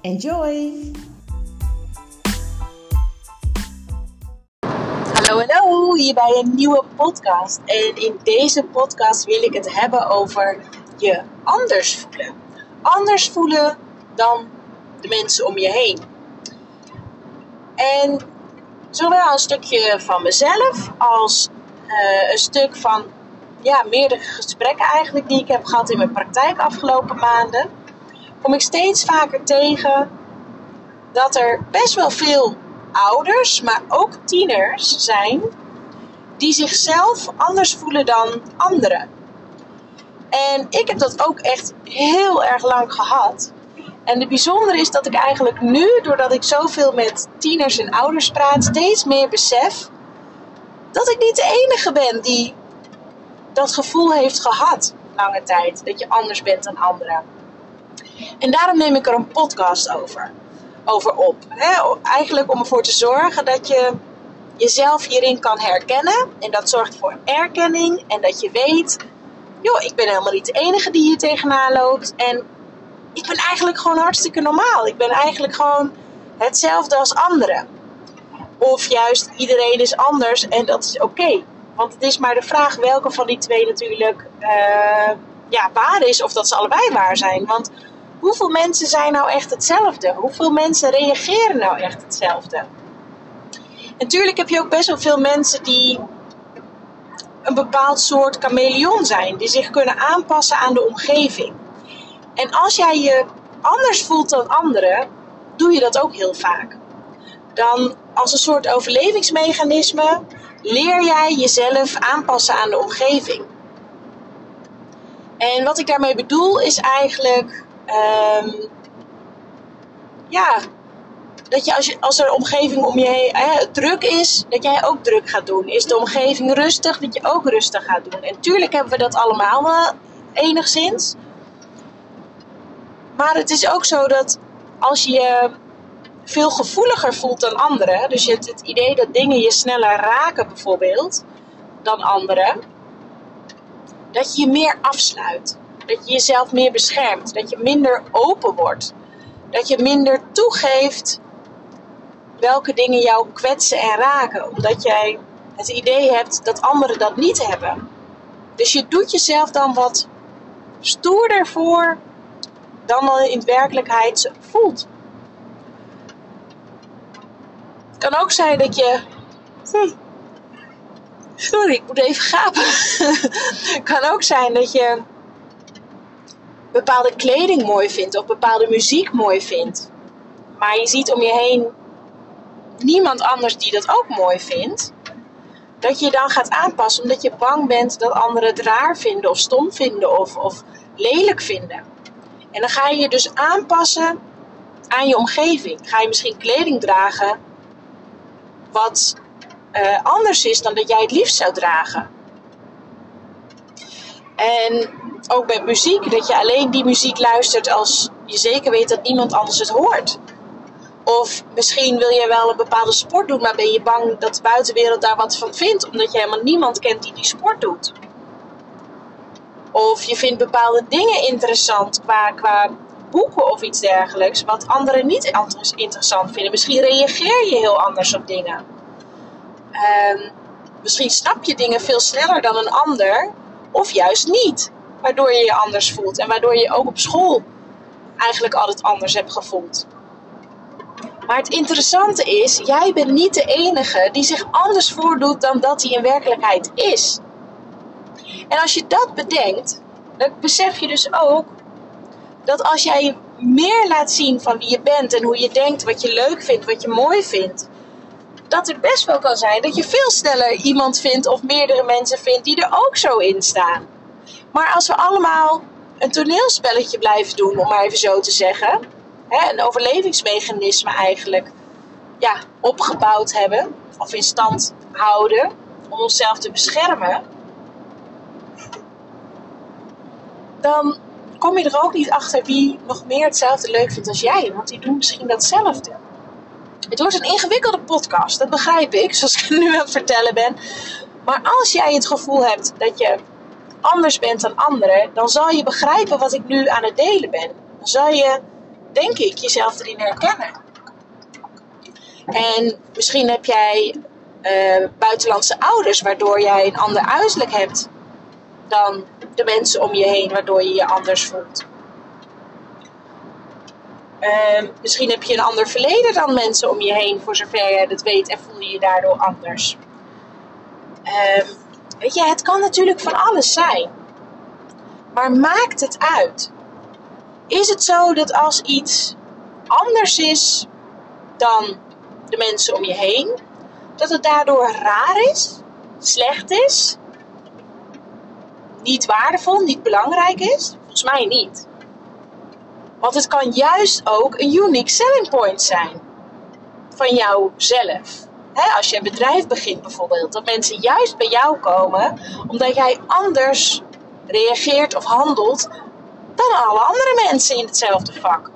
Enjoy! Hallo, hallo, hier bij een nieuwe podcast. En in deze podcast wil ik het hebben over je anders voelen. Anders voelen dan de mensen om je heen. En zowel een stukje van mezelf als uh, een stuk van ja, meerdere gesprekken eigenlijk die ik heb gehad in mijn praktijk afgelopen maanden kom ik steeds vaker tegen dat er best wel veel ouders, maar ook tieners zijn die zichzelf anders voelen dan anderen. En ik heb dat ook echt heel erg lang gehad. En het bijzondere is dat ik eigenlijk nu, doordat ik zoveel met tieners en ouders praat, steeds meer besef dat ik niet de enige ben die dat gevoel heeft gehad lange tijd. Dat je anders bent dan anderen. En daarom neem ik er een podcast over, over op. Eigenlijk om ervoor te zorgen dat je jezelf hierin kan herkennen. En dat zorgt voor erkenning. En dat je weet, joh, ik ben helemaal niet de enige die hier tegenaan loopt. En ik ben eigenlijk gewoon hartstikke normaal. Ik ben eigenlijk gewoon hetzelfde als anderen. Of juist iedereen is anders en dat is oké. Want het is maar de vraag welke van die twee natuurlijk uh, ja, waar is. Of dat ze allebei waar zijn. Want hoeveel mensen zijn nou echt hetzelfde? Hoeveel mensen reageren nou echt hetzelfde? Natuurlijk heb je ook best wel veel mensen die een bepaald soort chameleon zijn, die zich kunnen aanpassen aan de omgeving. En als jij je anders voelt dan anderen, doe je dat ook heel vaak. Dan als een soort overlevingsmechanisme leer jij jezelf aanpassen aan de omgeving. En wat ik daarmee bedoel is eigenlijk Um, ja, dat je als, je als er omgeving om je heen druk is, dat jij ook druk gaat doen. Is de omgeving rustig, dat je ook rustig gaat doen. En tuurlijk hebben we dat allemaal wel enigszins. Maar het is ook zo dat als je je veel gevoeliger voelt dan anderen, dus je hebt het idee dat dingen je sneller raken bijvoorbeeld dan anderen, dat je je meer afsluit. Dat je jezelf meer beschermt. Dat je minder open wordt. Dat je minder toegeeft welke dingen jou kwetsen en raken. Omdat jij het idee hebt dat anderen dat niet hebben. Dus je doet jezelf dan wat stoerder voor dan in werkelijkheid voelt. Het kan ook zijn dat je. Hm, sorry, ik moet even gapen. Het kan ook zijn dat je bepaalde kleding mooi vindt of bepaalde muziek mooi vindt. Maar je ziet om je heen niemand anders die dat ook mooi vindt. Dat je dan gaat aanpassen omdat je bang bent dat anderen het raar vinden of stom vinden of, of lelijk vinden. En dan ga je je dus aanpassen aan je omgeving. Ga je misschien kleding dragen wat uh, anders is dan dat jij het liefst zou dragen. En ook met muziek, dat je alleen die muziek luistert als je zeker weet dat niemand anders het hoort. Of misschien wil je wel een bepaalde sport doen, maar ben je bang dat de buitenwereld daar wat van vindt, omdat je helemaal niemand kent die die sport doet. Of je vindt bepaalde dingen interessant qua, qua boeken of iets dergelijks, wat anderen niet interessant vinden. Misschien reageer je heel anders op dingen. Um, misschien snap je dingen veel sneller dan een ander, of juist niet. Waardoor je je anders voelt en waardoor je ook op school eigenlijk altijd anders hebt gevoeld. Maar het interessante is, jij bent niet de enige die zich anders voordoet dan dat hij in werkelijkheid is. En als je dat bedenkt, dan besef je dus ook dat als jij meer laat zien van wie je bent en hoe je denkt, wat je leuk vindt, wat je mooi vindt, dat het best wel kan zijn dat je veel sneller iemand vindt of meerdere mensen vindt die er ook zo in staan. Maar als we allemaal een toneelspelletje blijven doen, om maar even zo te zeggen, hè, een overlevingsmechanisme eigenlijk ja, opgebouwd hebben of in stand houden om onszelf te beschermen, dan kom je er ook niet achter wie nog meer hetzelfde leuk vindt als jij, want die doen misschien datzelfde. Het wordt een ingewikkelde podcast, dat begrijp ik, zoals ik nu aan het vertellen ben. Maar als jij het gevoel hebt dat je anders bent dan anderen, dan zal je begrijpen wat ik nu aan het delen ben. Dan zal je, denk ik, jezelf erin herkennen. En misschien heb jij uh, buitenlandse ouders, waardoor jij een ander uiterlijk hebt dan de mensen om je heen, waardoor je je anders voelt. Uh, misschien heb je een ander verleden dan mensen om je heen, voor zover jij dat weet, en voel je je daardoor anders. Uh, weet je, het kan natuurlijk van alles zijn. Maar maakt het uit? Is het zo dat als iets anders is dan de mensen om je heen, dat het daardoor raar is, slecht is, niet waardevol, niet belangrijk is? Volgens mij niet. Want het kan juist ook een unique selling point zijn van jouzelf. He, als je een bedrijf begint bijvoorbeeld, dat mensen juist bij jou komen omdat jij anders reageert of handelt dan alle andere mensen in hetzelfde vak.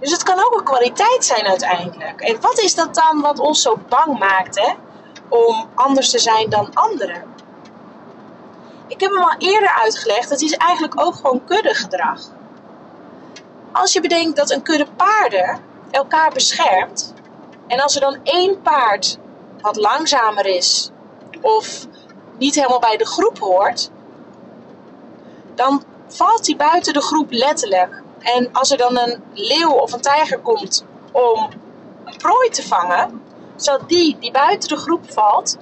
Dus het kan ook een kwaliteit zijn uiteindelijk. En wat is dat dan wat ons zo bang maakt hè? om anders te zijn dan anderen? Ik heb hem al eerder uitgelegd, het is eigenlijk ook gewoon kuddegedrag. Als je bedenkt dat een kudde paarden elkaar beschermt, en als er dan één paard wat langzamer is of niet helemaal bij de groep hoort, dan valt hij buiten de groep letterlijk. En als er dan een leeuw of een tijger komt om een prooi te vangen, zal die die buiten de groep valt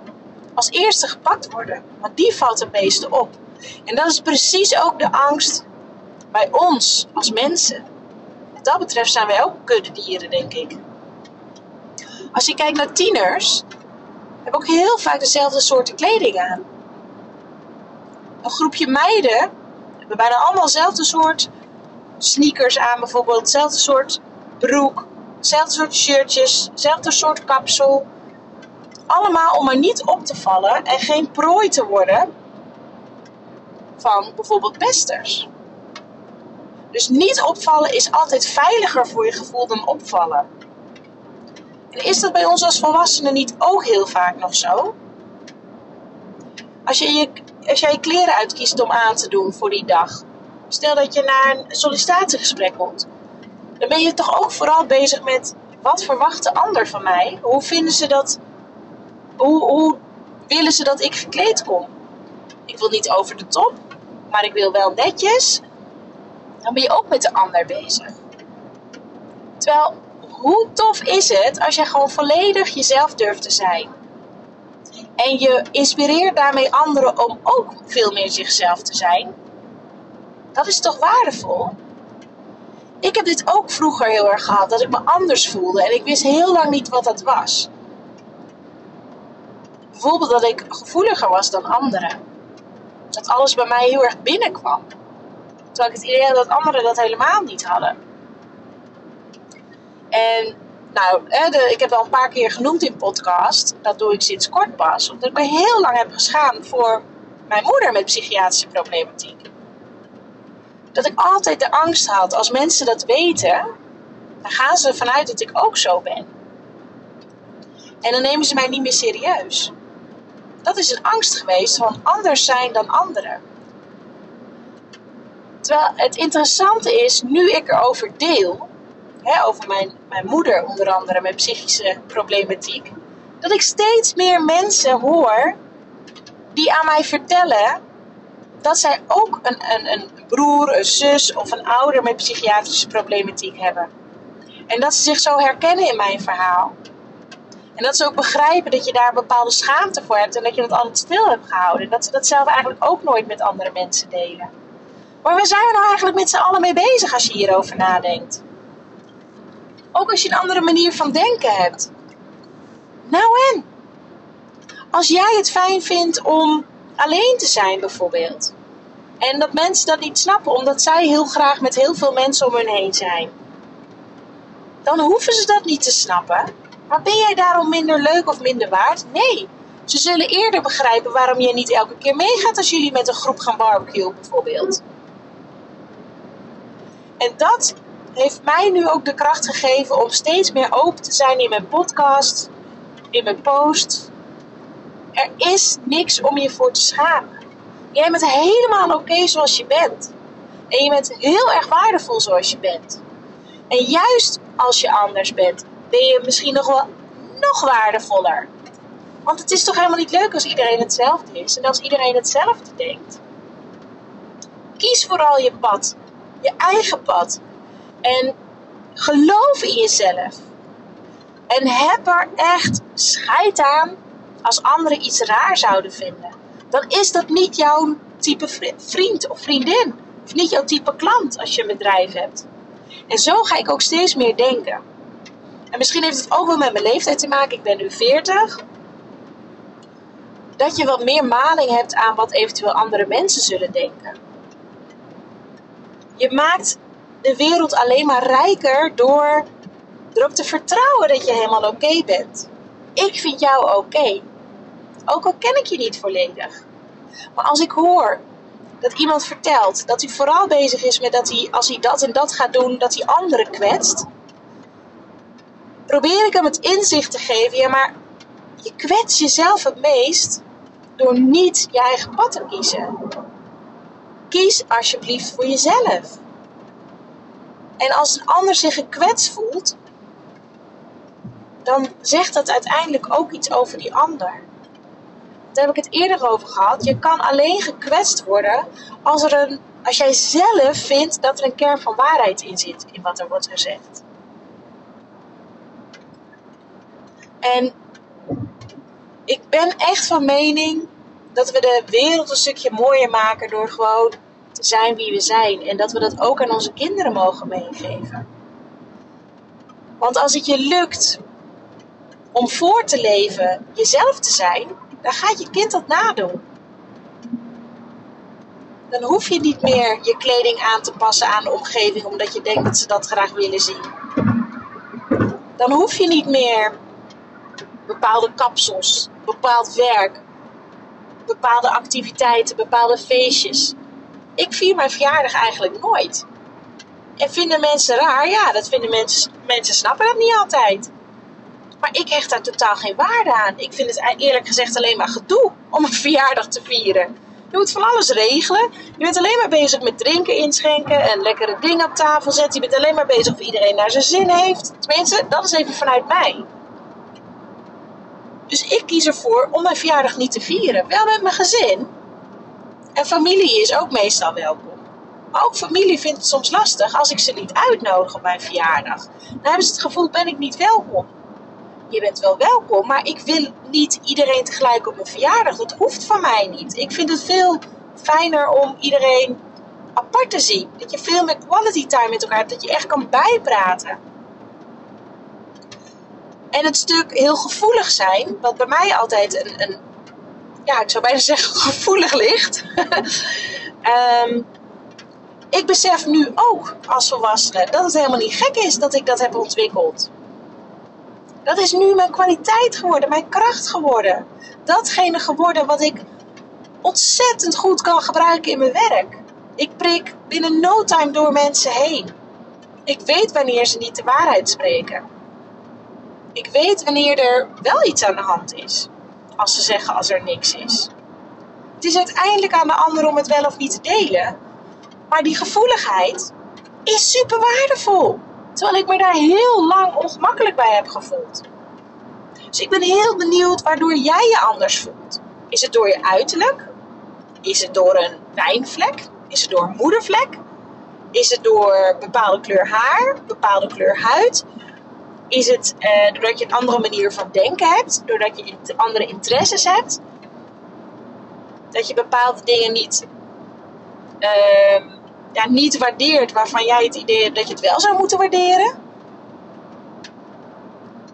als eerste gepakt worden. Want die valt het meeste op. En dat is precies ook de angst bij ons als mensen. Wat dat betreft zijn wij ook kuddedieren, denk ik. Als je kijkt naar tieners, hebben ook heel vaak dezelfde soorten kleding aan. Een groepje meiden hebben bijna allemaal dezelfde soort sneakers aan, bijvoorbeeld. Hetzelfde soort broek, hetzelfde soort shirtjes, hetzelfde soort kapsel. Allemaal om er niet op te vallen en geen prooi te worden van bijvoorbeeld pesters. Dus niet opvallen is altijd veiliger voor je gevoel dan opvallen. En is dat bij ons als volwassenen niet ook heel vaak nog zo? Als, als jij je kleren uitkiest om aan te doen voor die dag, stel dat je naar een sollicitatiegesprek komt, dan ben je toch ook vooral bezig met wat verwacht de ander van mij? Hoe vinden ze dat? Hoe, hoe willen ze dat ik gekleed kom? Ik wil niet over de top, maar ik wil wel netjes. Dan ben je ook met de ander bezig. Terwijl, hoe tof is het als je gewoon volledig jezelf durft te zijn? En je inspireert daarmee anderen om ook veel meer zichzelf te zijn. Dat is toch waardevol? Ik heb dit ook vroeger heel erg gehad, dat ik me anders voelde en ik wist heel lang niet wat dat was. Bijvoorbeeld dat ik gevoeliger was dan anderen. Dat alles bij mij heel erg binnenkwam. Terwijl ik het idee dat anderen dat helemaal niet hadden. En nou, ik heb al een paar keer genoemd in podcast. Dat doe ik sinds kort pas. Omdat ik me heel lang heb geschaamd voor mijn moeder met psychiatrische problematiek. Dat ik altijd de angst had, als mensen dat weten, dan gaan ze ervan uit dat ik ook zo ben. En dan nemen ze mij niet meer serieus. Dat is een angst geweest van anders zijn dan anderen. Terwijl het interessante is, nu ik erover deel, hè, over mijn, mijn moeder onder andere met psychische problematiek, dat ik steeds meer mensen hoor die aan mij vertellen dat zij ook een, een, een broer, een zus of een ouder met psychiatrische problematiek hebben. En dat ze zich zo herkennen in mijn verhaal. En dat ze ook begrijpen dat je daar bepaalde schaamte voor hebt en dat je dat altijd stil hebt gehouden. Dat ze dat zelf eigenlijk ook nooit met andere mensen delen. Maar waar zijn we nou eigenlijk met z'n allen mee bezig als je hierover nadenkt? Ook als je een andere manier van denken hebt. Nou en? Als jij het fijn vindt om alleen te zijn bijvoorbeeld. En dat mensen dat niet snappen omdat zij heel graag met heel veel mensen om hun heen zijn. Dan hoeven ze dat niet te snappen. Maar ben jij daarom minder leuk of minder waard? Nee. Ze zullen eerder begrijpen waarom je niet elke keer meegaat als jullie met een groep gaan barbecuen bijvoorbeeld. En dat heeft mij nu ook de kracht gegeven om steeds meer open te zijn in mijn podcast, in mijn post. Er is niks om je voor te schamen. Jij bent helemaal oké zoals je bent. En je bent heel erg waardevol zoals je bent. En juist als je anders bent, ben je misschien nog wel nog waardevoller. Want het is toch helemaal niet leuk als iedereen hetzelfde is en als iedereen hetzelfde denkt. Kies vooral je pad, je eigen pad. En geloof in jezelf. En heb er echt scheid aan als anderen iets raar zouden vinden. Dan is dat niet jouw type vriend of vriendin. Of niet jouw type klant als je een bedrijf hebt. En zo ga ik ook steeds meer denken. En misschien heeft het ook wel met mijn leeftijd te maken. Ik ben nu 40. Dat je wat meer maling hebt aan wat eventueel andere mensen zullen denken. Je maakt de wereld alleen maar rijker door erop te vertrouwen dat je helemaal oké bent. Ik vind jou oké. Ook al ken ik je niet volledig. Maar als ik hoor dat iemand vertelt dat hij vooral bezig is met dat hij, als hij dat en dat gaat doen, dat hij anderen kwetst, probeer ik hem het inzicht te geven. Ja, maar je kwetst jezelf het meest door niet je eigen pad te kiezen. Kies alsjeblieft voor jezelf. En als een ander zich gekwetst voelt, dan zegt dat uiteindelijk ook iets over die ander. Daar heb ik het eerder over gehad. Je kan alleen gekwetst worden als, er een, als jij zelf vindt dat er een kern van waarheid in zit in wat er wordt gezegd. En ik ben echt van mening dat we de wereld een stukje mooier maken door gewoon te zijn wie we zijn. En dat we dat ook aan onze kinderen mogen meegeven. Want als het je lukt om voor te leven jezelf te zijn, dan gaat je kind dat nadoen. Dan hoef je niet meer je kleding aan te passen aan de omgeving omdat je denkt dat ze dat graag willen zien. Dan hoef je niet meer bepaalde kapsels, bepaald werk, bepaalde activiteiten, bepaalde feestjes. Ik vier mijn verjaardag eigenlijk nooit. En vinden mensen raar? Ja, dat vinden mensen. Mensen snappen dat niet altijd. Maar ik hecht daar totaal geen waarde aan. Ik vind het eerlijk gezegd alleen maar gedoe om een verjaardag te vieren. Je moet van alles regelen. Je bent alleen maar bezig met drinken inschenken en lekkere dingen op tafel zetten. Je bent alleen maar bezig of iedereen naar zijn zin heeft. Tenminste, dat is even vanuit mij. Dus ik kies ervoor om mijn verjaardag niet te vieren. Wel met mijn gezin. En familie is ook meestal welkom. Maar ook familie vindt het soms lastig als ik ze niet uitnodig op mijn verjaardag. Dan hebben ze het gevoel, ben ik niet welkom. Je bent wel welkom, maar ik wil niet iedereen tegelijk op mijn verjaardag. Dat hoeft van mij niet. Ik vind het veel fijner om iedereen apart te zien. Dat je veel meer quality time met elkaar hebt. Dat je echt kan bijpraten. En het stuk heel gevoelig zijn, wat bij mij altijd een, een ja, ik zou bijna zeggen gevoelig ligt. um, ik besef nu ook als volwassene dat het helemaal niet gek is dat ik dat heb ontwikkeld. Dat is nu mijn kwaliteit geworden, mijn kracht geworden. Datgene geworden wat ik ontzettend goed kan gebruiken in mijn werk. Ik prik binnen no time door mensen heen. Ik weet wanneer ze niet de waarheid spreken. Ik weet wanneer er wel iets aan de hand is. Als ze zeggen als er niks is. Het is uiteindelijk aan de ander om het wel of niet te delen. Maar die gevoeligheid is super waardevol. Terwijl ik me daar heel lang ongemakkelijk bij heb gevoeld. Dus ik ben heel benieuwd waardoor jij je anders voelt. Is het door je uiterlijk? Is het door een wijnvlek? Is het door een moedervlek? Is het door bepaalde kleur haar, bepaalde kleur huid? Is het eh, doordat je een andere manier van denken hebt? Doordat je andere interesses hebt? Dat je bepaalde dingen niet, uh, ja, niet waardeert waarvan jij het idee hebt dat je het wel zou moeten waarderen?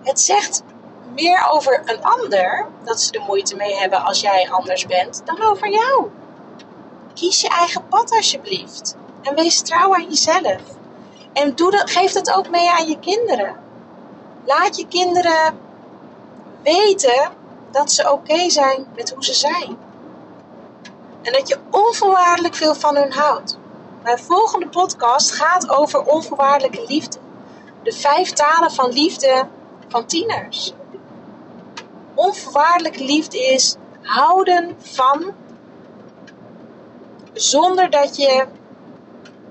Het zegt meer over een ander dat ze er moeite mee hebben als jij anders bent, dan over jou. Kies je eigen pad alsjeblieft. En wees trouw aan jezelf. En doe dat, geef dat ook mee aan je kinderen. Laat je kinderen weten dat ze oké zijn met hoe ze zijn. En dat je onvoorwaardelijk veel van hun houdt. Mijn volgende podcast gaat over onvoorwaardelijke liefde. De vijf talen van liefde van tieners. Onvoorwaardelijke liefde is houden van zonder dat je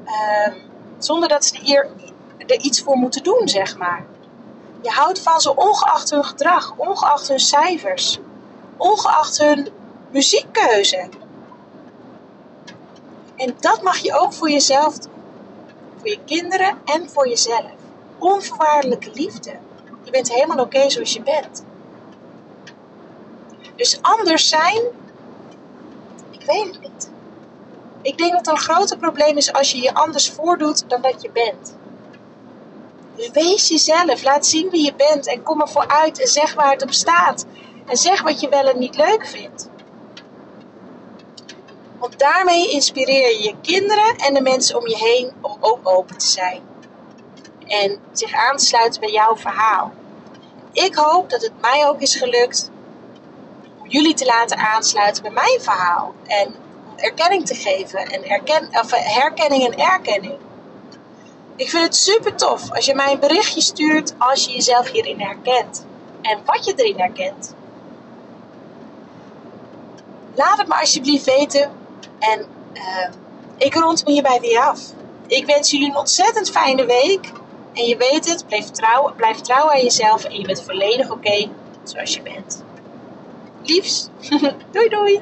uh, zonder dat ze hier er iets voor moeten doen, zeg maar. Je houdt van ze ongeacht hun gedrag, ongeacht hun cijfers, ongeacht hun muziekkeuze. En dat mag je ook voor jezelf doen. Voor je kinderen en voor jezelf. Onvoorwaardelijke liefde. Je bent helemaal oké zoals je bent. Dus anders zijn, ik weet het niet. Ik denk dat het een groter probleem is als je je anders voordoet dan dat je bent. Wees jezelf, laat zien wie je bent en kom ervoor uit en zeg waar het op staat. En zeg wat je wel en niet leuk vindt. Want daarmee inspireer je je kinderen en de mensen om je heen om ook open te zijn. En zich aan te sluiten bij jouw verhaal. Ik hoop dat het mij ook is gelukt om jullie te laten aansluiten bij mijn verhaal. En erkenning te geven. En of herkenning en erkenning. Ik vind het super tof als je mij een berichtje stuurt als je jezelf hierin herkent. En wat je erin herkent. Laat het me alsjeblieft weten. En uh, ik rond me hierbij weer af. Ik wens jullie een ontzettend fijne week. En je weet het, blijf trouw, blijf trouw aan jezelf en je bent volledig oké zoals je bent. Liefs. doei doei.